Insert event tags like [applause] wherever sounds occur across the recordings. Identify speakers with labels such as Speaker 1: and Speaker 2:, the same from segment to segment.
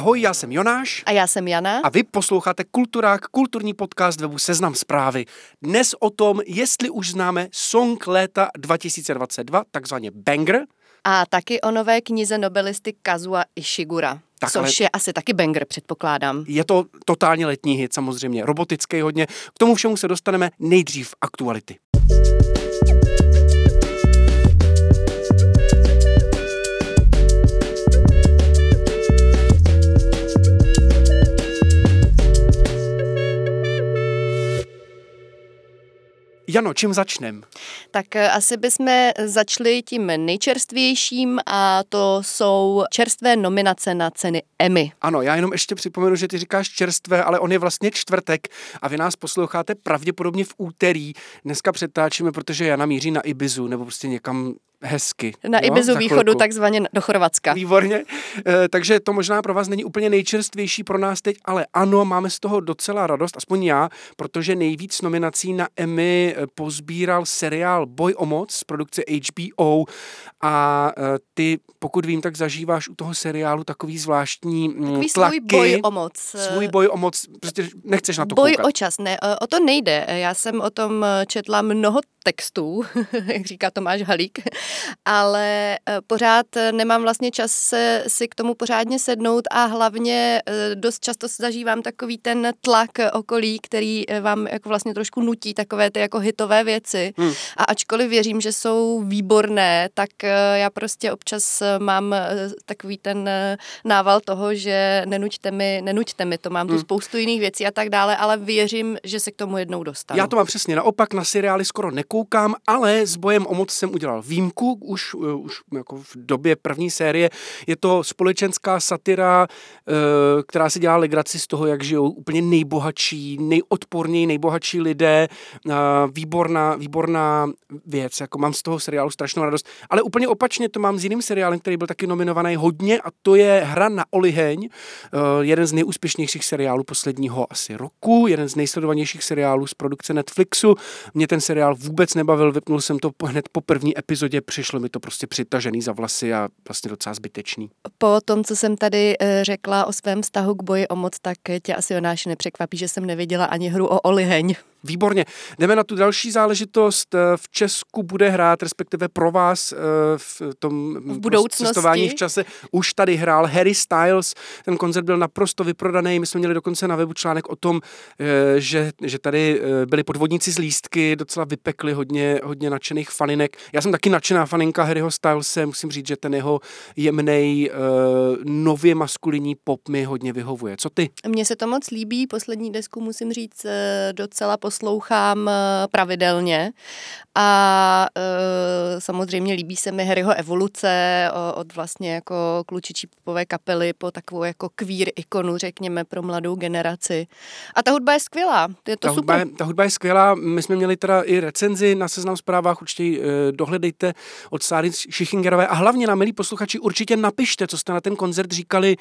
Speaker 1: Ahoj, já jsem Jonáš.
Speaker 2: A já jsem Jana.
Speaker 1: A vy posloucháte Kulturák, kulturní podcast webu Seznam zprávy. Dnes o tom, jestli už známe song léta 2022, takzvaně banger.
Speaker 2: A taky o nové knize nobelisty Kazua Ishigura. Tak, což ale... je asi taky banger, předpokládám.
Speaker 1: Je to totálně letní hit, samozřejmě, robotický hodně. K tomu všemu se dostaneme nejdřív aktuality. Jano, čím začnem?
Speaker 2: Tak eh, asi bychom začali tím nejčerstvějším a to jsou čerstvé nominace na ceny Emmy.
Speaker 1: Ano, já jenom ještě připomenu, že ty říkáš čerstvé, ale on je vlastně čtvrtek a vy nás posloucháte pravděpodobně v úterý. Dneska přetáčíme, protože Jana míří na Ibizu nebo prostě někam hezky.
Speaker 2: Na jo, Ibizu východu, takzvaně do Chorvatska.
Speaker 1: Výborně. E, takže to možná pro vás není úplně nejčerstvější pro nás teď, ale ano, máme z toho docela radost, aspoň já, protože nejvíc nominací na Emmy eh, pozbíral seriál Boj o moc z produkce HBO a e, ty, pokud vím, tak zažíváš u toho seriálu takový zvláštní mm,
Speaker 2: takový
Speaker 1: tlaky.
Speaker 2: svůj boj o moc.
Speaker 1: Svůj boj o moc, prostě nechceš na to
Speaker 2: Boj
Speaker 1: koukat.
Speaker 2: o čas, ne, o to nejde. Já jsem o tom četla mnoho textů, [laughs] jak říká Tomáš Halík, ale eh, pořád nemám vlastně čas se, si k tomu pořádně sednout a hlavně eh, dost často zažívám takový ten tlak okolí, který eh, vám jako vlastně trošku nutí takové ty jako hitové věci. Hmm. A ačkoliv věřím, že jsou výborné, tak já prostě občas mám takový ten nával toho, že nenuďte mi, nenuďte mi to, mám tu hmm. spoustu jiných věcí a tak dále, ale věřím, že se k tomu jednou dostanu.
Speaker 1: Já to mám přesně naopak, na seriály skoro ne nekoukám, ale s bojem o moc jsem udělal výjimku, už, eh, už jako v době první série. Je to společenská satira, eh, která se dělá legraci z toho, jak žijou úplně nejbohatší, nejodporněji nejbohatší lidé. Výborná, výborná věc, jako mám z toho seriálu strašnou radost. Ale úplně opačně to mám s jiným seriálem, který byl taky nominovaný hodně a to je Hra na oliheň, eh, jeden z nejúspěšnějších seriálů posledního asi roku, jeden z nejsledovanějších seriálů z produkce Netflixu. Mě ten seriál vůbec nebavil, vypnul jsem to hned po první epizodě, přišlo mi to prostě přitažený za vlasy a vlastně docela zbytečný.
Speaker 2: Po tom, co jsem tady eh, řekla o svém vztahu k boji o moc, tak tě asi Jonáši nepřekvapí, že jsem neviděla ani hru o Oliheň.
Speaker 1: Výborně. Jdeme na tu další záležitost. V Česku bude hrát, respektive pro vás eh, v tom
Speaker 2: v budoucnosti.
Speaker 1: cestování v čase už tady hrál Harry Styles. Ten koncert byl naprosto vyprodaný. My jsme měli dokonce na webu článek o tom, eh, že, že tady eh, byli podvodníci z lístky, docela vypekli hodně, hodně nadšených faninek. Já jsem taky nadšená faninka Harryho Stylese. Musím říct, že ten jeho jemnej, nově maskulinní pop mi hodně vyhovuje. Co ty?
Speaker 2: Mně se to moc líbí. Poslední desku musím říct docela poslouchám eh, pravidelně a e, samozřejmě líbí se mi Harryho evoluce od vlastně jako klučičí popové kapely po takovou jako queer ikonu, řekněme, pro mladou generaci. A ta hudba je skvělá, je to
Speaker 1: ta
Speaker 2: super.
Speaker 1: Hudba je, ta hudba je skvělá, my jsme měli teda i recenzi na seznam zprávách, určitě e, dohledejte od Sáry Šichingerové a hlavně na milí posluchači určitě napište, co jste na ten koncert říkali,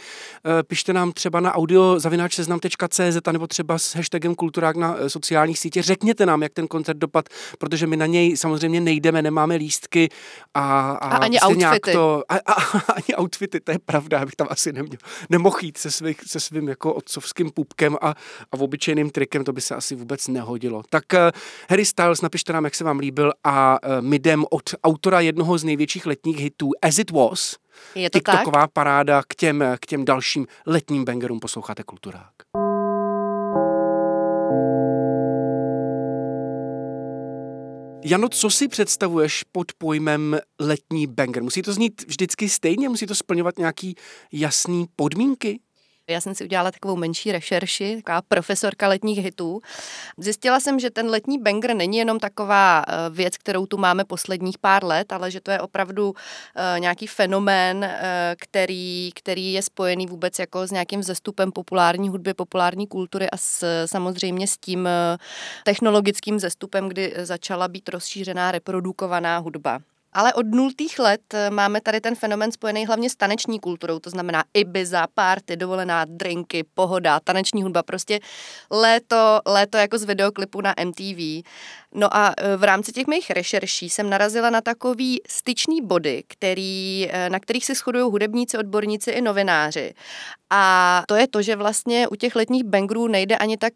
Speaker 1: e, pište nám třeba na audio zavináčseznam.cz nebo třeba s hashtagem kulturák na sociálních sítích, řekněte nám, jak ten koncert dopad, protože my na něj samozřejmě nejdeme, nemáme lístky a,
Speaker 2: a, a ani prostě outfity.
Speaker 1: To, a, a, a, [laughs] ani outfity, to je pravda, abych tam asi neměl, nemohl jít se, svý, se svým jako otcovským pupkem a, a obyčejným trikem, to by se asi vůbec nehodilo. Tak uh, Harry Styles, napište nám, jak se vám líbil a uh, my jdem od autora jednoho z největších letních hitů As It Was,
Speaker 2: je to
Speaker 1: TikToková
Speaker 2: tak?
Speaker 1: paráda k těm, k těm dalším letním bangerům posloucháte Kulturák. Jano, co si představuješ pod pojmem letní banger? Musí to znít vždycky stejně? Musí to splňovat nějaký jasný podmínky?
Speaker 2: Já jsem si udělala takovou menší rešerši, taková profesorka letních hitů. Zjistila jsem, že ten letní banger není jenom taková eh, věc, kterou tu máme posledních pár let, ale že to je opravdu uh, nějaký fenomén, uh, který, který je spojený vůbec jako s nějakým zestupem populární hudby, populární kultury a s, samozřejmě s tím technologickým zestupem, kdy začala být rozšířená reprodukovaná hudba. Ale od nultých let eh, máme tady ten fenomen spojený hlavně s taneční kulturou, to znamená Ibiza, party, dovolená, drinky, pohoda, taneční hudba, prostě léto, léto jako z videoklipu na MTV. No a e, v rámci těch mých rešerší jsem narazila na takový styčný body, který, e, na kterých se shodují hudebníci, odborníci i novináři. A to je to, že vlastně u těch letních bangrů nejde ani tak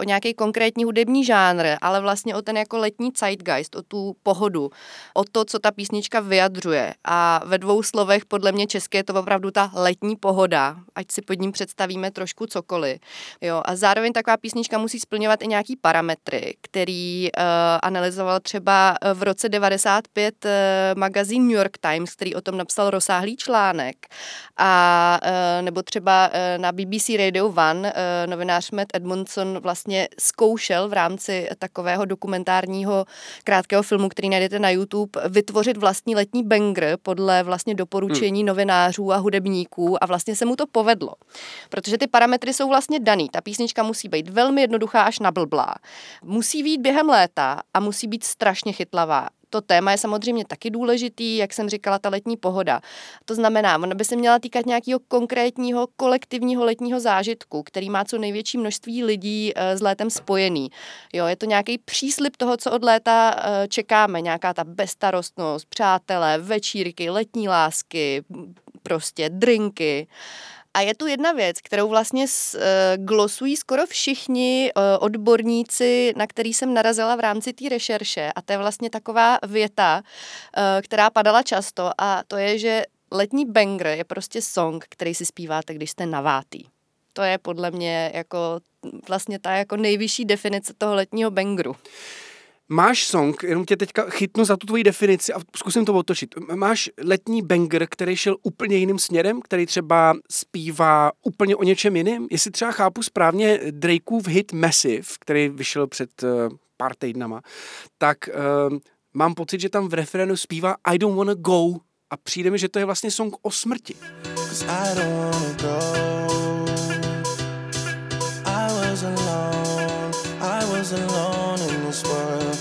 Speaker 2: o nějaký konkrétní hudební žánr, ale vlastně o ten jako letní zeitgeist, o tu pohodu, o to, co ta písnička vyjadřuje. A ve dvou slovech podle mě české je to opravdu ta letní pohoda, ať si pod ním představíme trošku cokoliv. Jo, a zároveň taková písnička musí splňovat i nějaký parametry, který uh, analyzoval třeba eh, v roce 95 uh, eh, magazín New York Times, který o tom napsal rozsáhlý článek. A uh, nebo třeba uh, na BBC Radio One uh, novinář Matt Edmondson vlastně zkoušel v rámci takového dokumentárního krátkého filmu, který najdete na YouTube, vytvořit vlastní letní banger podle vlastně doporučení hmm. novinářů a hudebníků a vlastně se mu to povedlo. Protože ty parametry jsou vlastně daný. Ta písnička musí být velmi jednoduchá až nablblá. Musí být během léta a musí být strašně chytlavá. To téma je samozřejmě taky důležitý, jak jsem říkala, ta letní pohoda. To znamená, ona by se měla týkat nějakého konkrétního kolektivního letního zážitku, který má co největší množství lidí eh, s létem spojený. Jo, je to nějaký příslip toho, co od léta eh, čekáme, nějaká ta bestarostnost, přátelé, večírky, letní lásky, prostě drinky. A je tu jedna věc, kterou vlastně uh, glosují skoro všichni uh, odborníci, na který jsem narazila v rámci té rešerše. A to je vlastně taková věta, uh, která padala často a to je, že letní banger je prostě song, který si zpíváte, když jste navátý. To je podle mě jako vlastně ta jako nejvyšší definice toho letního bangru.
Speaker 1: Máš song, jenom tě teďka chytnu za tu tvoji definici a zkusím to otočit. Máš letní banger, který šel úplně jiným směrem, který třeba zpívá úplně o něčem jiném? Jestli třeba chápu správně Drakeův hit Massive, který vyšel před uh, pár týdnama, tak uh, mám pocit, že tam v referenu zpívá I don't wanna go a přijde mi, že to je vlastně song o smrti. I don't wanna go. I was alone, I was alone in this world.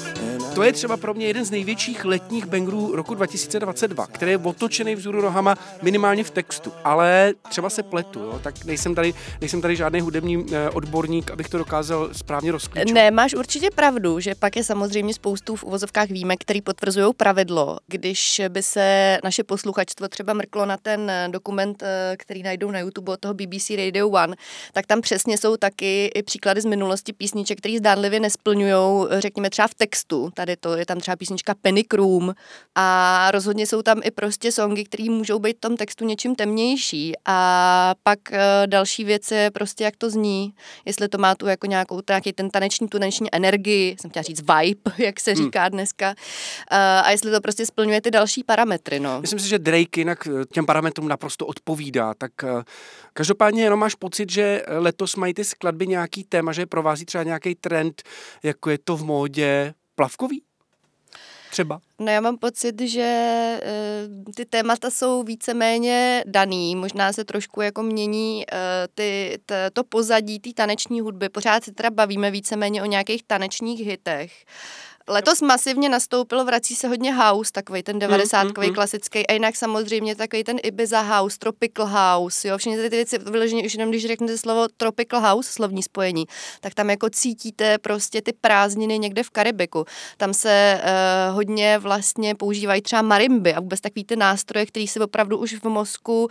Speaker 1: To je třeba pro mě jeden z největších letních bangrů roku 2022, který je otočený vzhůru nohama minimálně v textu, ale třeba se pletu, jo? tak nejsem tady, nejsem tady žádný hudební eh, odborník, abych to dokázal správně rozklíčit.
Speaker 2: Ne, máš určitě pravdu, že pak je samozřejmě spoustu v uvozovkách výjimek, který potvrzují pravidlo. Když by se naše posluchačstvo třeba mrklo na ten eh, dokument, eh, který najdou na YouTube od toho BBC Radio One, tak tam přesně jsou taky i příklady z minulosti písniček, které zdánlivě nesplňují, řekněme třeba v textu tady to je tam třeba písnička Penny Room a rozhodně jsou tam i prostě songy, které můžou být v tom textu něčím temnější a pak uh, další věc je prostě jak to zní, jestli to má tu jako nějakou nějaký ten taneční, tu taneční energii, jsem chtěla říct vibe, [laughs] jak se hmm. říká hmm. dneska uh, a jestli to prostě splňuje ty další parametry, no.
Speaker 1: Myslím si, že Drake jinak eh, těm parametrům naprosto odpovídá, tak každopádně jenom máš pocit, že letos mají ty skladby nějaký téma, že provází třeba nějaký trend, jako je to v módě, plavkový? Třeba?
Speaker 2: No já mám pocit, že e, ty témata jsou víceméně daný, možná se trošku jako mění e, ty, t, to pozadí té taneční hudby. Pořád se teda bavíme víceméně o nějakých tanečních hitech. Letos masivně nastoupilo, vrací se hodně house, takový ten 90 mm, mm, mm. klasický, a jinak samozřejmě takový ten Ibiza house, tropical house, jo, všechny ty věci vyloženě už jenom, když řeknete slovo tropical house, slovní spojení, tak tam jako cítíte prostě ty prázdniny někde v Karibiku. Tam se uh, hodně vlastně používají třeba marimby a vůbec takový ty nástroje, který si opravdu už v mozku uh,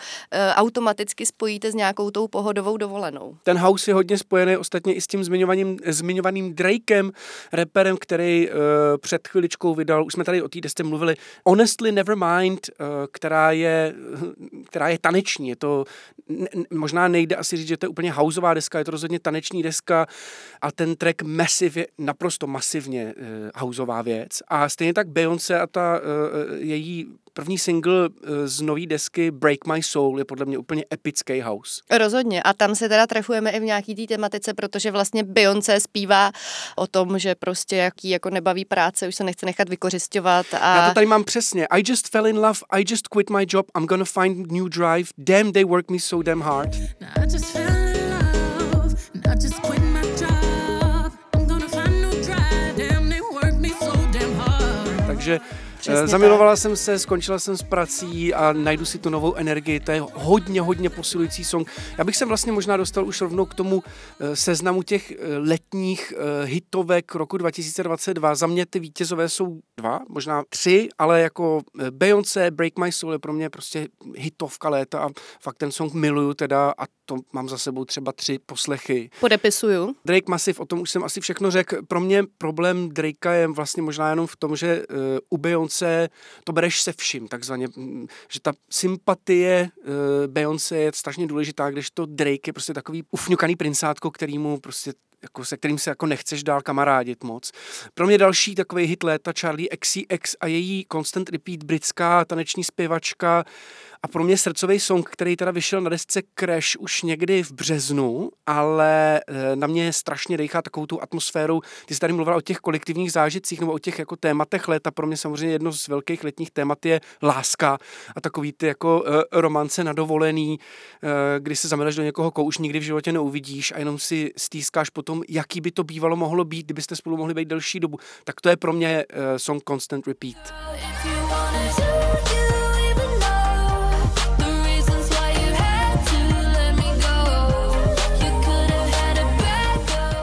Speaker 2: automaticky spojíte s nějakou tou pohodovou dovolenou.
Speaker 1: Ten house je hodně spojený ostatně i s tím zmiňovaným, zmiňovaným Drakem, reperem, který uh, Eh, před chviličkou vydal, už jsme tady o té desce mluvili, Honestly Nevermind, uh, která je, [laughs] která je taneční. Je to, ne, možná nejde asi říct, že to je úplně houseová deska, je to rozhodně taneční deska a ten track Massive je naprosto masivně uh, houseová věc. A stejně tak Beyoncé a ta její první single eh, z nové desky Break My Soul je podle mě úplně epický house.
Speaker 2: Rozhodně. A tam se teda trefujeme i v nějaký té tematice, protože vlastně Beyoncé zpívá o tom, že prostě jaký jako nebaví práce, už se nechce nechat vykořišťovat. A...
Speaker 1: Já to tady mám přesně. I just fell in love, I just quit my job, I'm gonna find new drive, damn they work me so damn hard. I just fell in love, I just quit my job, I'm gonna find new drive, damn they work me so damn hard. Takže Přesně Zamilovala tak. jsem se, skončila jsem s prací a najdu si tu novou energii. To je hodně, hodně posilující song. Já bych se vlastně možná dostal už rovnou k tomu eh, seznamu těch eh, letních eh, hitovek roku 2022. Za mě ty vítězové jsou dva, možná tři, ale jako Beyoncé, Break My Soul je pro mě prostě hitovka léta a fakt ten song miluju teda a to mám za sebou třeba tři poslechy.
Speaker 2: Podepisuju.
Speaker 1: Drake Massive, o tom už jsem asi všechno řekl. Pro mě problém Drakea je vlastně možná jenom v tom, že uh, u Beyoncé to bereš se vším, takzvaně, že ta sympatie uh, Beyoncé je strašně důležitá, když to Drake je prostě takový ufňukaný princátko, který mu prostě jako se kterým se jako nechceš dál kamarádit moc. Pro mě další takový hit léta Charlie XCX a její Constant Repeat britská taneční zpěvačka a pro mě srdcový song, který teda vyšel na desce Crash už někdy v březnu, ale eh, na mě strašně dechá takovou tu atmosférou. Ty jsi tady mluvila o těch kolektivních zážitcích nebo o těch jako tématech léta. Pro mě samozřejmě jedno z velkých letních témat je láska a takový ty jako uh, romance na dovolený, uh, kdy se zameleš do někoho, koho už nikdy v životě neuvidíš a jenom si stýskáš potom, jaký by to bývalo mohlo být, kdybyste spolu mohli být delší dobu. Tak to je pro mě uh, song Constant Repeat.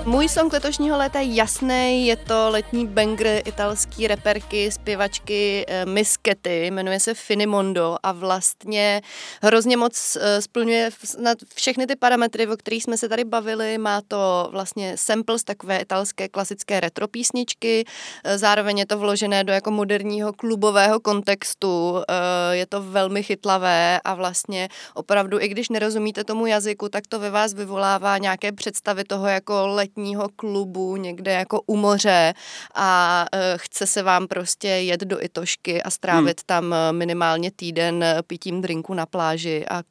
Speaker 2: Můj song letošního léta je jasný, je to letní banger italský reperky, zpěvačky eh, Miss Ketty, jmenuje se Finimondo a vlastně hrozně moc eh, splňuje na všechny ty parametry, o kterých jsme se tady bavili. Má to vlastně samples takové italské klasické retro písničky, eh, zároveň je to vložené do jako moderního klubového kontextu, je to velmi chytlavé a vlastně opravdu, i když nerozumíte tomu jazyku, tak to ve vás vyvolává nějaké představy toho jako letní letního klubu někde jako u moře a e, chce se vám prostě jet do Itošky a strávit hmm. tam e, minimálně týden e, pitím drinku na pláži a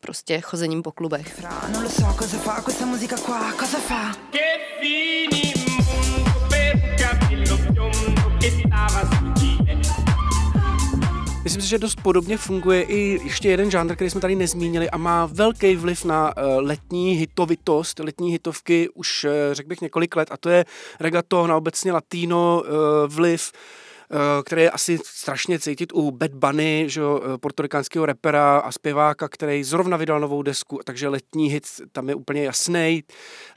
Speaker 2: prostě chozením po klubech. Che fini
Speaker 1: Myslím si, že dost podobně funguje i ještě jeden žánr, který jsme tady nezmínili a má velký vliv na uh, letní hitovitost, letní hitovky už, uh, řekl bych, několik let a to je reggaeton a obecně latino uh, vliv Eh, který je asi strašně cítit u Bad Bunny, že jo, eh, portorikánského repera a zpěváka, který zrovna vydal novou desku, takže letní hit tam je úplně jasný.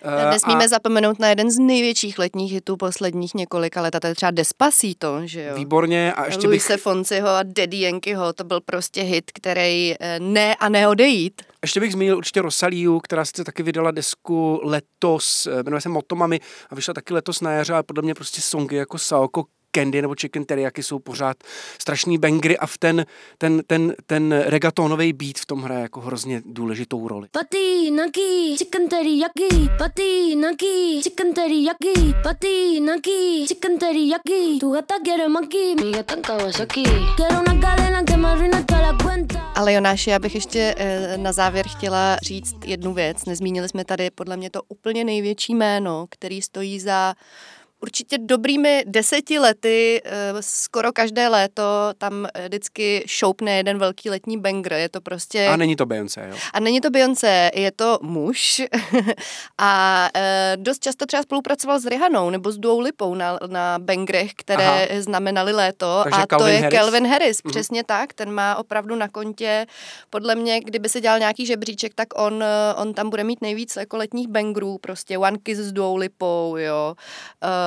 Speaker 2: Eh, nesmíme a... zapomenout na jeden z největších letních hitů posledních několika let, a to je třeba Despacito, že jo.
Speaker 1: Výborně. A ještě
Speaker 2: Luise bych... Fonciho a Daddy Yankeeho, to byl prostě hit, který ne a neodejít.
Speaker 1: Ještě bych zmínil určitě Rosaliu, která sice taky vydala desku letos, jmenuje se Motomami a vyšla taky letos na jaře, ale podle mě prostě songy jako Saoko candy nebo chicken teriyaki jsou pořád strašný bangry a v ten, ten, ten, ten regatonový beat v tom hraje jako hrozně důležitou roli. Patinaki, chicken teriyaki, patinaki, chicken teriyaki, patinaki, chicken teriyaki, tu gata quiere maki, mi gata Kawasaki, quiero una cadena que me arruina toda la cuenta.
Speaker 2: Ale Jonáši, já bych ještě eh, na závěr chtěla říct jednu věc. Nezmínili jsme tady podle mě to úplně největší jméno, který stojí za určitě dobrými deseti lety, eh, skoro každé léto tam vždycky šoupne jeden velký letní banger. Je to prostě...
Speaker 1: A není to Beyoncé, jo?
Speaker 2: A není to Beyoncé, je to muž. [laughs] a eh, dost často třeba spolupracoval s Rihanou nebo s Dou Lipou na, na bangrech, které Aha. znamenaly léto.
Speaker 1: Takže
Speaker 2: a
Speaker 1: Calvin
Speaker 2: to je
Speaker 1: Harris?
Speaker 2: Calvin Harris, mm-hmm. přesně tak. Ten má opravdu na kontě, podle mě, kdyby se dělal nějaký žebříček, tak on, eh, on tam bude mít nejvíc jako letních bangrů, prostě One Kiss s Dou Lipou, jo. Uh, Eh,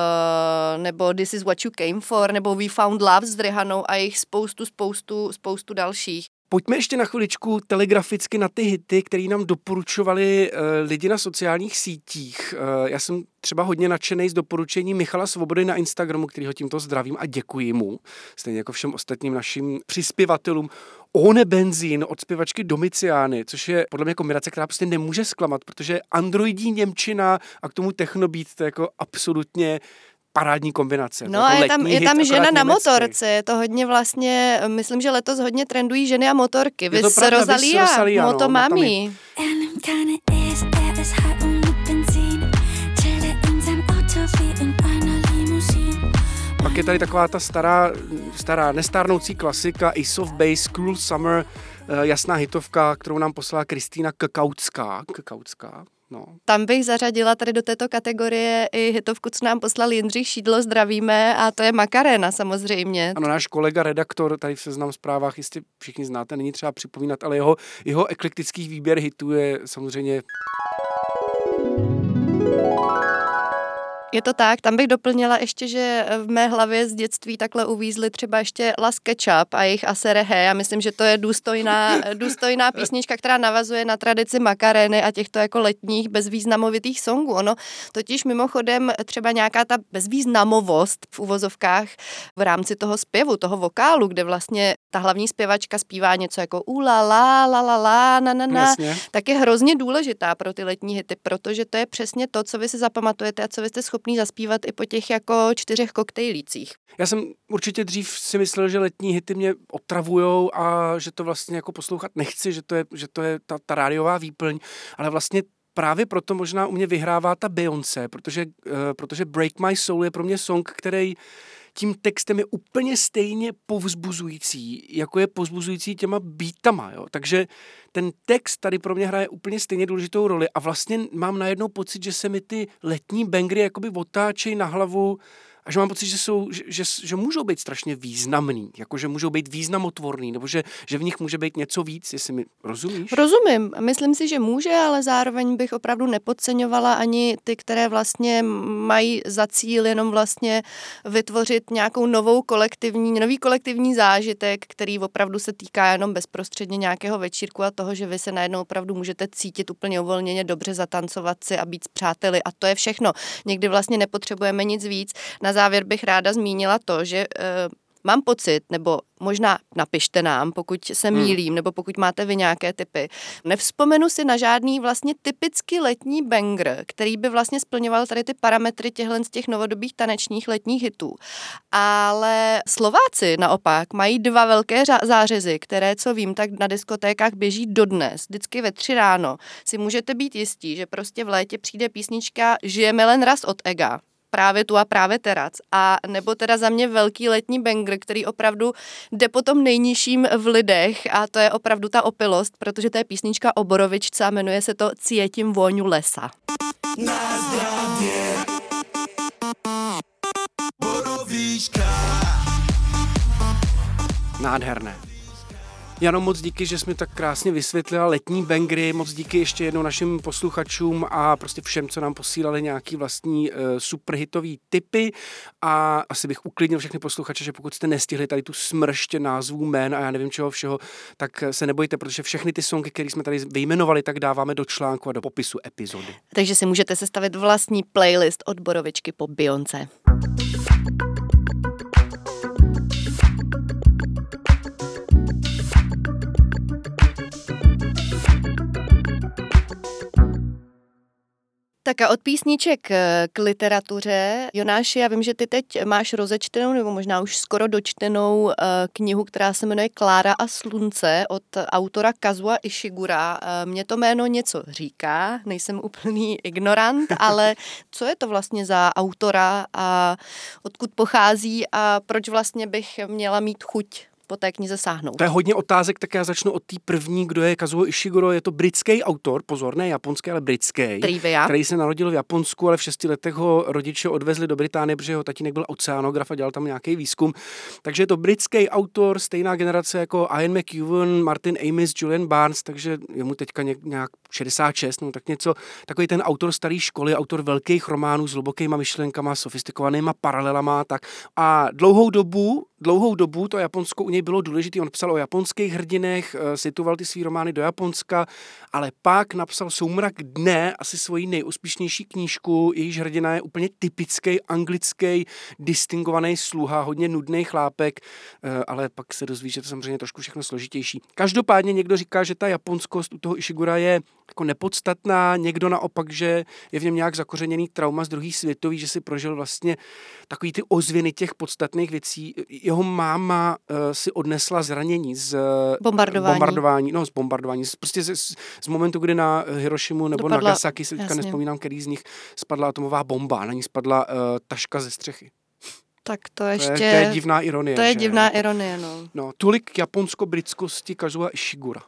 Speaker 2: nebo This is what you came for, nebo We found love s Rihanou a jich spoustu, spoustu, spoustu dalších.
Speaker 1: Pojďme ještě na chviličku telegraficky na ty hity, které nám doporučovali uh, lidi na sociálních sítích. Uh, já jsem třeba hodně nadšený z doporučení Michala Svobody na Instagramu, který ho tímto zdravím a děkuji mu, stejně jako všem ostatním našim přispěvatelům. One benzín od zpěvačky Domiciány, což je podle mě kombinace, která prostě nemůže zklamat, protože androidí Němčina a k tomu technobít to je jako absolutně parádní kombinace.
Speaker 2: No a je tam, je tam žena na motorce, je to hodně vlastně, myslím, že letos hodně trendují ženy a motorky. Vy se Rosalia, Rosalia no, Motomami.
Speaker 1: Pak je tady taková ta stará, stará nestárnoucí klasika Ace of Base, Cool Summer, eh, jasná hitovka, kterou nám poslala Kristýna Kakautská. Kakautská. No.
Speaker 2: Tam bych zařadila tady do této kategorie i hitovku, co nám poslal Jindřich Šídlo, zdravíme, a to je Makarena samozřejmě.
Speaker 1: Ano, náš kolega, redaktor, tady v Seznam zprávách, jistě všichni znáte, není třeba připomínat, ale jeho, jeho eklektický výběr hitů je samozřejmě
Speaker 2: Je to tak, tam bych doplnila ještě, že v mé hlavě z dětství takhle uvízly třeba ještě Las Ketchup a jejich Aserehe. Já myslím, že to je důstojná, důstojná písnička, která navazuje na tradici Makareny a těchto jako letních bezvýznamovitých songů. Ono totiž mimochodem třeba nějaká ta bezvýznamovost v uvozovkách v rámci toho zpěvu, toho vokálu, kde vlastně ta hlavní zpěvačka zpívá něco jako ula la la la la na na na, tak je hrozně důležitá pro ty letní hity, protože to je přesně to, co vy si zapamatujete a co vy jste schopni schopný zaspívat i po těch jako čtyřech koktejlících.
Speaker 1: Já jsem určitě dřív si myslel, že letní hity mě otravujou a že to vlastně jako poslouchat nechci, že to je, že to je ta, ta rádiová výplň, ale vlastně právě proto možná u mě vyhrává ta Beyoncé, protože, uh, protože Break My Soul je pro mě song, který tím textem je úplně stejně povzbuzující, jako je povzbuzující těma beatama. Jo? Takže ten text tady pro mě hraje úplně stejně důležitou roli a vlastně mám najednou pocit, že se mi ty letní bangry jakoby otáčejí na hlavu a že mám pocit, že, jsou, že, že, že můžou být strašně významný, jako že můžou být významotvorný, nebo že, že v nich může být něco víc, jestli mi rozumíš?
Speaker 2: Rozumím. Myslím si, že může, ale zároveň bych opravdu nepodceňovala ani ty, které vlastně mají za cíl jenom vlastně vytvořit nějakou novou kolektivní, nový kolektivní zážitek, který opravdu se týká jenom bezprostředně nějakého večírku a toho, že vy se najednou opravdu můžete cítit úplně uvolněně, dobře zatancovat si a být s přáteli a to je všechno. Někdy vlastně nepotřebujeme nic víc. Na na závěr bych ráda zmínila to, že uh, mám pocit, nebo možná napište nám, pokud se hmm. mílím, hmm. nebo pokud máte vy nějaké typy. Nevzpomenu si na žádný vlastně typicky letní banger, který by vlastně splňoval tady ty parametry těchhle z těch novodobých tanečních letních hitů. Ale Slováci naopak mají dva velké zářezy, které, co vím, tak na diskotékách běží dodnes. Vždycky ve tři ráno si můžete být jistí, že prostě v létě přijde písnička Žijeme len raz od Ega právě tu a právě terac. A nebo teda za mě velký letní banger, který opravdu jde po tom nejnižším v lidech a to je opravdu ta opilost, protože to je písnička o Borovičce a jmenuje se to Cítím vůňu lesa. Na zdravě.
Speaker 1: Nádherné. Jano, moc díky, že jsi mi tak krásně vysvětlila letní bangry, moc díky ještě jednou našim posluchačům a prostě všem, co nám posílali nějaký vlastní uh, superhitový typy a asi bych uklidnil všechny posluchače, že pokud jste nestihli tady tu smrště názvů jmén a já nevím čeho všeho, tak se nebojte, protože všechny ty songy, které jsme tady vyjmenovali, tak dáváme do článku a do popisu epizody.
Speaker 2: Takže si můžete sestavit vlastní playlist od Borovičky po Bionce. Tak a od písniček eh, k literatuře. Jonáši, já vím, že ty teď máš rozečtenou, nebo možná už skoro dočtenou eh, knihu, která se jmenuje Klára a slunce od autora Kazua Ishigura. Eh, mně to jméno něco říká, nejsem úplný ignorant, [laughs] ale co je to vlastně za autora a odkud pochází a proč vlastně bych měla mít chuť po té knize sáhnout?
Speaker 1: To je hodně otázek, tak já začnu od té první, kdo je Kazuo Ishiguro. Je to britský autor, pozor, ne japonský, ale britský,
Speaker 2: Trivia.
Speaker 1: který se narodil v Japonsku, ale v šesti letech ho rodiče odvezli do Británie, protože jeho tatínek byl oceánograf a dělal tam nějaký výzkum. Takže je to britský autor, stejná generace jako Ian McEwan, Martin Amis, Julian Barnes, takže je mu teďka nějak 66, no tak něco, takový ten autor staré školy, autor velkých románů s hlubokýma myšlenkama, sofistikovanýma paralelama, tak. A dlouhou dobu, dlouhou dobu to Japonsko u něj bylo důležité. On psal o japonských hrdinech, eh, situoval ty svý romány do Japonska, ale pak napsal Soumrak dne, asi svoji nejúspěšnější knížku. Jejíž hrdina je úplně typický anglický, distingovaný sluha, hodně nudný chlápek, eh, ale pak se dozví, že to samozřejmě trošku všechno složitější. Každopádně někdo říká, že ta japonskost u toho Ishigura je jako nepodstatná, někdo naopak, že je v něm nějak zakořeněný trauma z druhý světový, že si prožil vlastně takový ty ozvěny těch podstatných věcí. Jeho máma uh, si odnesla zranění z
Speaker 2: bombardování,
Speaker 1: bombardování no z bombardování, z, prostě z, z, z momentu, kdy na Hirošimu nebo Dopadla, Nagasaki, si teďka nespomínám, který z nich spadla atomová bomba, na ní spadla uh, taška ze střechy.
Speaker 2: Tak to ještě... To
Speaker 1: je, to je divná ironie.
Speaker 2: To je
Speaker 1: že?
Speaker 2: divná ironie, no.
Speaker 1: No, tolik japonsko-britskosti Kazuha Ishigura.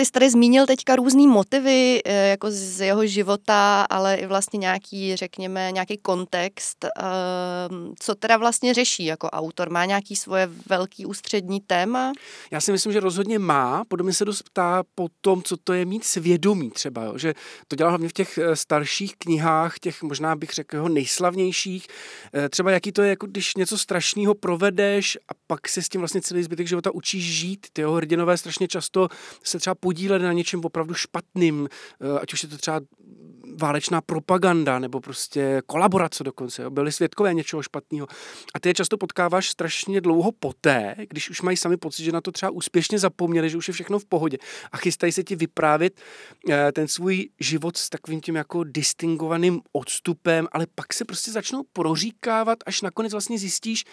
Speaker 2: Ty jsi tady zmínil teďka různý motivy eh, jako z jeho života, ale i vlastně nějaký, řekněme, nějaký kontext. Ehm, co teda vlastně řeší jako autor? Má nějaký svoje velký ústřední téma?
Speaker 1: Já si myslím, že rozhodně má. Podobně se dost ptá po tom, co to je mít svědomí třeba. Jo? Že to dělá hlavně v těch eh, starších knihách, těch možná bych řekl jeho nejslavnějších. Eh, třeba jaký to je, jako když něco strašného provedeš a pak se s tím vlastně celý zbytek života učíš žít. Ty jeho hrdinové strašně často se třeba podíleli na něčem opravdu špatným, eh, ať už je to třeba válečná propaganda nebo prostě kolaborace dokonce. Jo. Byli svědkové něčeho špatného. A ty je často potkáváš strašně dlouho poté, když už mají sami pocit, že na to třeba úspěšně zapomněli, že už je všechno v pohodě a chystají se ti vyprávět eh, ten svůj život s takovým tím jako distingovaným odstupem, ale pak se prostě začnou proříkávat, až nakonec vlastně zjistíš,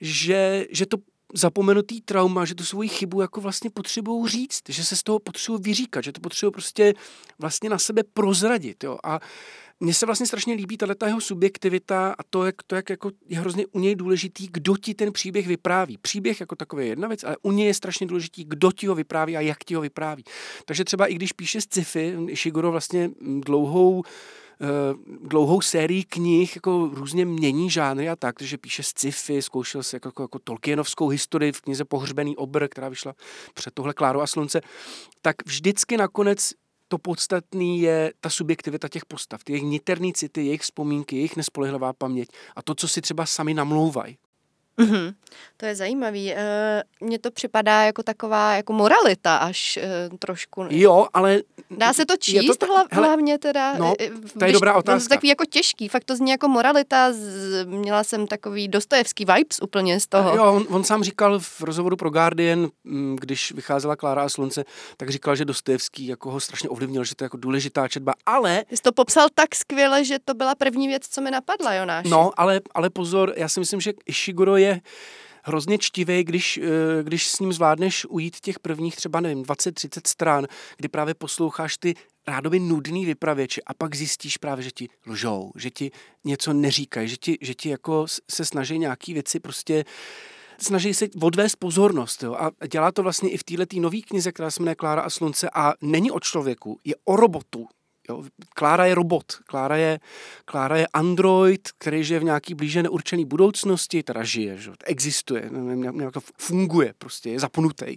Speaker 1: že, že to zapomenutý trauma, že tu svoji chybu jako vlastně potřebují říct, že se z toho potřebují vyříkat, že to potřebují prostě vlastně na sebe prozradit. Jo? A mně se vlastně strašně líbí tato jeho subjektivita a to, jak, to, jak jako je hrozně u něj důležitý, kdo ti ten příběh vypráví. Příběh jako takový je jedna věc, ale u něj je strašně důležitý, kdo ti ho vypráví a jak ti ho vypráví. Takže třeba i když píše sci-fi, Shiguro vlastně dlouhou Eh, dlouhou sérii knih jako různě mění žánry a tak, že píše sci-fi, zkoušel se jako, jako, jako Tolkienovskou historii v knize Pohřbený obr, která vyšla před tohle Kláru a slunce, tak vždycky nakonec to podstatné je ta subjektivita těch postav, ty jejich niterný city, jejich vzpomínky, jejich nespolehlivá paměť a to, co si třeba sami namlouvají.
Speaker 2: Mm-hmm. To je zajímavý. E, mně to připadá jako taková jako moralita až e, trošku.
Speaker 1: Jo, ale...
Speaker 2: Dá se to číst to ta, hlavně teda?
Speaker 1: No, to je dobrá otázka.
Speaker 2: To je takový jako těžký, fakt to zní jako moralita. Z, měla jsem takový dostojevský vibes úplně z toho.
Speaker 1: Jo, on, on sám říkal v rozhovoru pro Guardian, mm, když vycházela Klára a slunce, tak říkal, že Dostojevský jako ho strašně ovlivnil, že to je jako důležitá četba, ale...
Speaker 2: Jsi to popsal tak skvěle, že to byla první věc, co mi napadla, Jonáš.
Speaker 1: No, ale, ale pozor, já si myslím, že Ishiguro je je hrozně čtivý, když, eh, když s ním zvládneš ujít těch prvních třeba, nevím, 20-30 stran, kdy právě posloucháš ty rádoby nudný vypravěče a pak zjistíš právě, že ti lžou, že ti něco neříkají, že ti, že ti jako se snaží nějaký věci prostě snaží se odvést pozornost. Jo? A dělá to vlastně i v této nové knize, která se jmenuje Klára a slunce a není o člověku, je o robotu. Jo, Klára je robot, Klára je, Klára je android, který žije v nějaký blíže neurčený budoucnosti, teda žije, že? existuje, nějak funguje, prostě je zapnutý,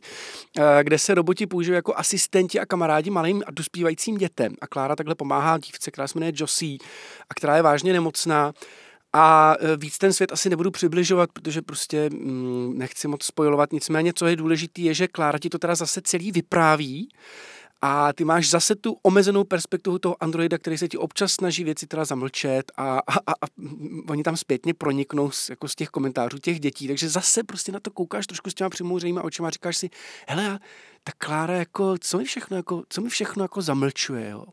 Speaker 1: eh, kde se roboti používají jako asistenti a kamarádi malým a dospívajícím dětem. A Klára takhle pomáhá dívce, která se jmenuje Josie a která je vážně nemocná. A eh, víc ten svět asi nebudu přibližovat, protože prostě mm, nechci moc spojovat. Nicméně, co je důležité, je, že Klára ti to teda zase celý vypráví a ty máš zase tu omezenou perspektivu toho androida, který se ti občas snaží věci teda zamlčet a, a, a, a oni tam zpětně proniknou z, jako z těch komentářů těch dětí. Takže zase prostě na to koukáš trošku s těma přimouřejýma očima a říkáš si, hele, ta Klára jako, co mi všechno jako, co mi všechno jako zamlčuje, jo.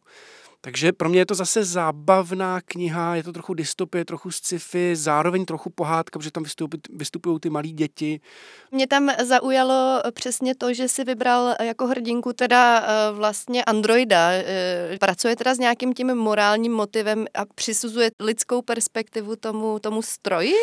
Speaker 1: Takže pro mě je to zase zábavná kniha, je to trochu dystopie, trochu sci-fi, zároveň trochu pohádka, protože tam vystupují, vystupují ty malí děti.
Speaker 2: Mě tam zaujalo přesně to, že si vybral jako hrdinku teda eh, vlastně androida. Eh, pracuje teda s nějakým tím morálním motivem a přisuzuje lidskou perspektivu tomu, tomu stroji?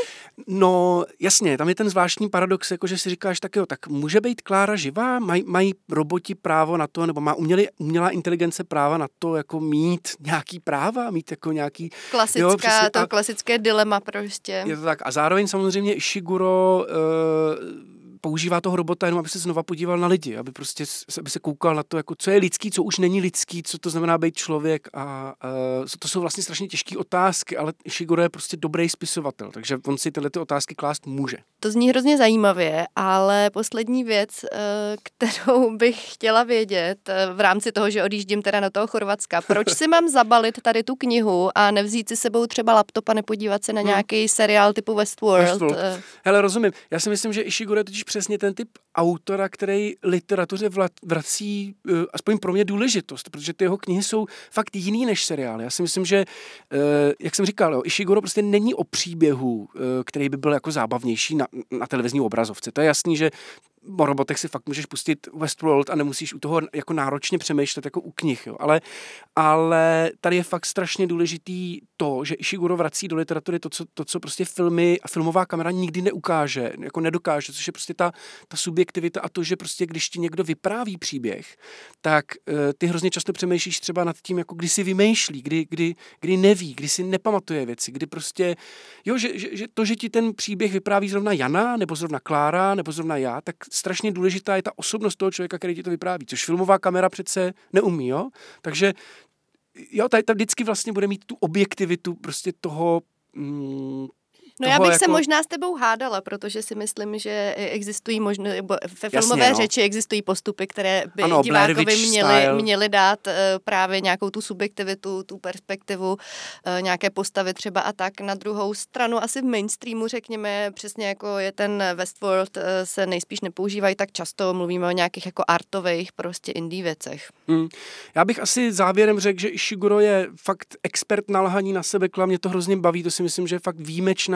Speaker 1: No jasně, tam je ten zvláštní paradox, jako že si říkáš tak jo, tak může být Klára živá? Maj, mají roboti právo na to, nebo má umělá inteligence práva na to, jako mít mít nějaký práva, mít jako nějaký...
Speaker 2: Klasická, jo, přesně, to a, klasické dilema prostě.
Speaker 1: Je to tak. A zároveň samozřejmě Ishiguro uh, používá toho robota jenom, aby se znova podíval na lidi, aby prostě aby se koukal na to, jako, co je lidský, co už není lidský, co to znamená být člověk a uh, to jsou vlastně strašně těžké otázky, ale Shiguro je prostě dobrý spisovatel, takže on si tyhle ty otázky klást může.
Speaker 2: To zní hrozně zajímavě, ale poslední věc, uh, kterou [laughs] bych chtěla vědět uh, v rámci toho, že odjíždím teda na toho Chorvatska, proč si mám zabalit tady tu knihu a nevzít si sebou třeba laptop a nepodívat se na hmm. nějaký seriál typu Westworld? Westworld.
Speaker 1: Hele, rozumím. Já si myslím, že Ishiguro je totiž přesně ten typ autora, který literatuře vrací uh, aspoň pro mě důležitost, protože ty jeho knihy jsou fakt jiný než seriály. Já si myslím, že, uh, jak jsem říkal, jo, Ishiguro prostě není o příběhu, uh, který by byl jako zábavnější na, na televizní obrazovce. To je jasný, že o robotech si fakt můžeš pustit Westworld a nemusíš u toho jako náročně přemýšlet jako u knih, jo. Ale, ale tady je fakt strašně důležitý to, že Ishiguro vrací do literatury to, co, to, co prostě filmy a filmová kamera nikdy neukáže, jako nedokáže, což je prostě ta, ta subjektivita a to, že prostě když ti někdo vypráví příběh, tak uh, ty hrozně často přemýšlíš třeba nad tím, jako kdy si vymýšlí, kdy, kdy, kdy neví, kdy si nepamatuje věci, kdy prostě, jo, že, že, že to, že ti ten příběh vypráví zrovna Jana, nebo zrovna Klára, nebo zrovna já, tak strašně důležitá je ta osobnost toho člověka, který ti to vypráví, což filmová kamera přece neumí, jo? Takže jo, tady, tady vždycky vlastně bude mít tu objektivitu prostě toho, mm,
Speaker 2: No já bych jako... se možná s tebou hádala, protože si myslím, že existují možno, ve filmové Jasně, no. řeči existují postupy, které by ano, divákovi měli, měli dát uh, právě nějakou tu subjektivitu, tu perspektivu, uh, nějaké postavy třeba a tak. Na druhou stranu asi v mainstreamu, řekněme, přesně jako je ten Westworld, uh, se nejspíš nepoužívají tak často, mluvíme o nějakých jako artových prostě indie věcech. Hmm.
Speaker 1: Já bych asi závěrem řekl, že Ishiguro je fakt expert na lhaní na sebe, mě to hrozně baví, to si myslím, že je fakt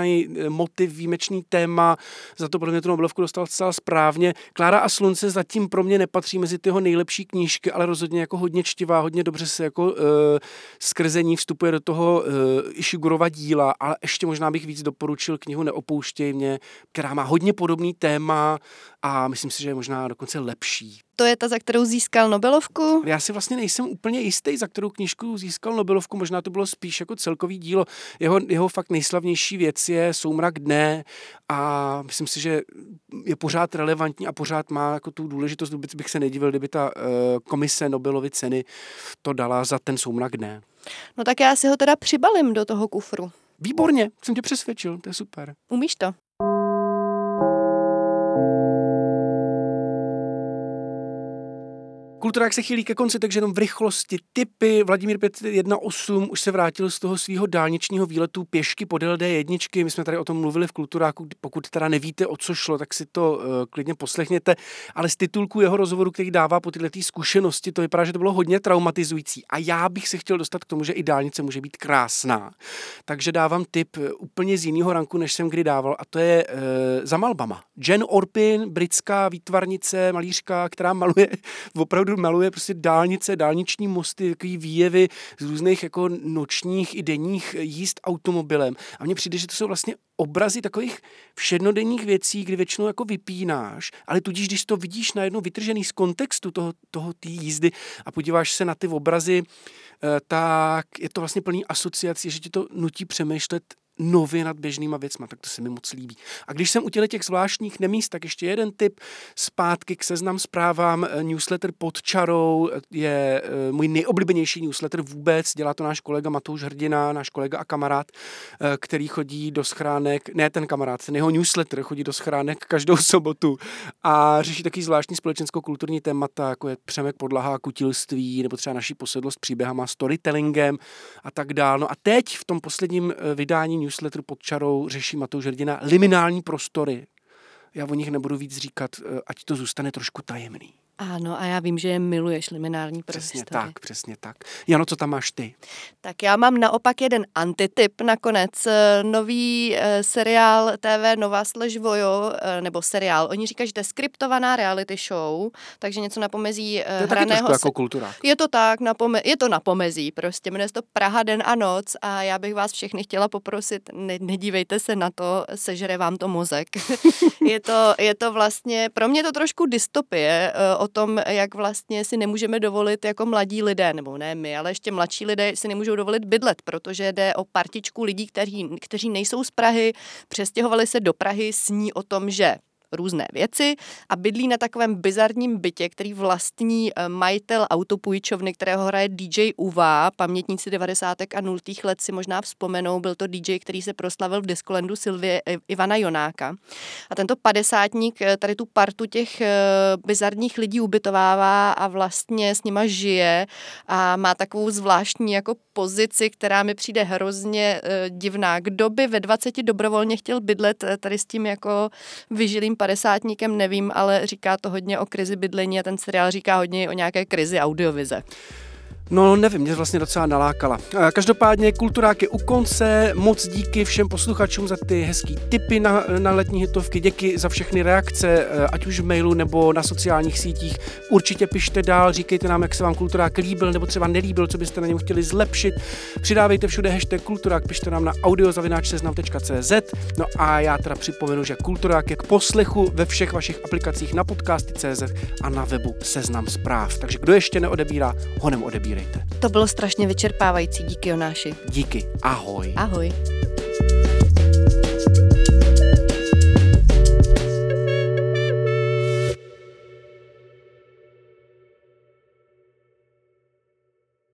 Speaker 1: výjimečný Eh, motiv, výjimečný téma, za to pro mě tu Nobelovku dostal zcela správně. Klára a slunce zatím pro mě nepatří mezi tyho nejlepší knížky, ale rozhodně jako hodně čtivá, hodně dobře se jako uh, skrze ní vstupuje do toho uh, Ishigurova díla, ale ještě možná bych víc doporučil knihu Neopouštěj mě, která má hodně podobný téma a myslím si, že je možná dokonce lepší
Speaker 2: to je ta, za kterou získal Nobelovku?
Speaker 1: Já si vlastně nejsem úplně jistý, za kterou knížku získal Nobelovku, možná to bylo spíš jako celkový dílo. Jeho, jeho fakt nejslavnější věc je Soumrak dne a myslím si, že je pořád relevantní a pořád má jako tu důležitost. Vůbec bych se nedivil, kdyby ta uh, komise Nobelovy ceny to dala za ten Soumrak dne.
Speaker 2: No tak já si ho teda přibalím do toho kufru.
Speaker 1: Výborně, jsem tě přesvědčil, to je super.
Speaker 2: Umíš to?
Speaker 1: thank you Kultura, jak se chýlí ke konci, takže jenom v rychlosti. Typy. Vladimír 518 už se vrátil z toho svého dálničního výletu pěšky podél D1. My jsme tady o tom mluvili v Kulturáku. Pokud teda nevíte, o co šlo, tak si to uh, klidně poslechněte. Ale z titulku jeho rozhovoru, který dává po tyhle zkušenosti, to vypadá, že to bylo hodně traumatizující. A já bych se chtěl dostat k tomu, že i dálnice může být krásná. Takže dávám tip eh, úplně z jiného ranku, než jsem kdy dával, a to je uh, za malbama. Jen Orpin, britská výtvarnice, malířka, která maluje [laughs] opravdu opravdu maluje prostě dálnice, dálniční mosty, takový výjevy z různých jako nočních i denních jíst automobilem. A mně přijde, že to jsou vlastně obrazy takových všednodenních věcí, kdy většinou jako vypínáš, ale tudíž, když to vidíš najednou vytržený z kontextu toho, toho té jízdy a podíváš se na ty obrazy, eh, tak je to vlastně plný asociací, že ti to nutí přemýšlet nově nad běžnýma věcma, tak to se mi moc líbí. A když jsem u těch zvláštních nemíst, tak ještě jeden tip zpátky k seznam zprávám. Eh, newsletter pod čarou je eh, můj nejoblíbenější newsletter vůbec. Dělá to náš kolega Matouš Hrdina, náš kolega a kamarád, eh, který chodí do schránek, ne ten kamarád, ten jeho newsletter chodí do schránek každou [laughs] sobotu a řeší taky zvláštní společensko-kulturní témata, jako je přemek podlaha, kutilství, nebo třeba naší posedlost příběhama, storytellingem a tak dále. No a teď v tom posledním vydání newsletteru pod čarou řeší Matouš Hrdina liminální prostory. Já o nich nebudu víc říkat, eh, ať to zůstane trošku tajemný.
Speaker 2: Ano, a já vím, že je miluješ liminální prostory.
Speaker 1: Přesně tak, přesně tak. Jano, co tam máš ty?
Speaker 2: Tak já mám naopak jeden antityp nakonec. Eh, nový eh, seriál TV Nova slash Vojo, eh, nebo seriál. Oni říkají, že to je skriptovaná reality show, takže něco na pomezí
Speaker 1: to je hraného... Taky jako kultura.
Speaker 2: Je to tak, na pome- je to na pomezí prostě. Jmenuje se to Praha den a noc a já bych vás všechny chtěla poprosit, ne- nedívejte se na to, sežere vám to mozek. [laughs] je, to, je to vlastně, pro mě to trošku dystopie o tom, jak vlastně si nemůžeme dovolit jako mladí lidé, nebo ne my, ale ještě mladší lidé si nemůžou dovolit bydlet, protože jde o partičku lidí, kteří, kteří nejsou z Prahy, přestěhovali se do Prahy, sní o tom, že různé věci a bydlí na takovém bizarním bytě, který vlastní eh, majitel autopůjčovny, kterého hraje DJ Uva. Pamětníci 90. a 0. let si možná vzpomenou, byl to DJ, který se proslavil v Diskolendu Silvie Ivana Jonáka. A tento padesátník eh, tady tu partu těch eh, bizarních lidí ubytovává a vlastně s nima žije a má takovou zvláštní jako pozici, která mi přijde hrozně divná. Kdo by ve 20 dobrovolně chtěl bydlet tady s tím jako vyžilým padesátníkem, nevím, ale říká to hodně o krizi bydlení a ten seriál říká hodně o nějaké krizi audiovize.
Speaker 1: No nevím, mě vlastně docela nalákala. Každopádně Kulturák je u konce, moc díky všem posluchačům za ty hezký tipy na, na letní hitovky, díky za všechny reakce, e, ať už v mailu nebo na sociálních sítích. Určitě pište dál, říkejte nám, jak se vám Kulturák líbil nebo třeba nelíbil, co byste na něm chtěli zlepšit. Přidávejte všude hashtag Kulturák, pište nám na audiozavináčseznam.cz No a já teda připomenu, že Kulturák je k poslechu ve všech vašich aplikacích na podcasty.cz a na webu Seznam zpráv. Takže kdo ještě neodebírá, honem odebírá odpovídejte.
Speaker 2: To bylo strašně vyčerpávající, díky Jonáši.
Speaker 1: Díky, ahoj.
Speaker 2: Ahoj.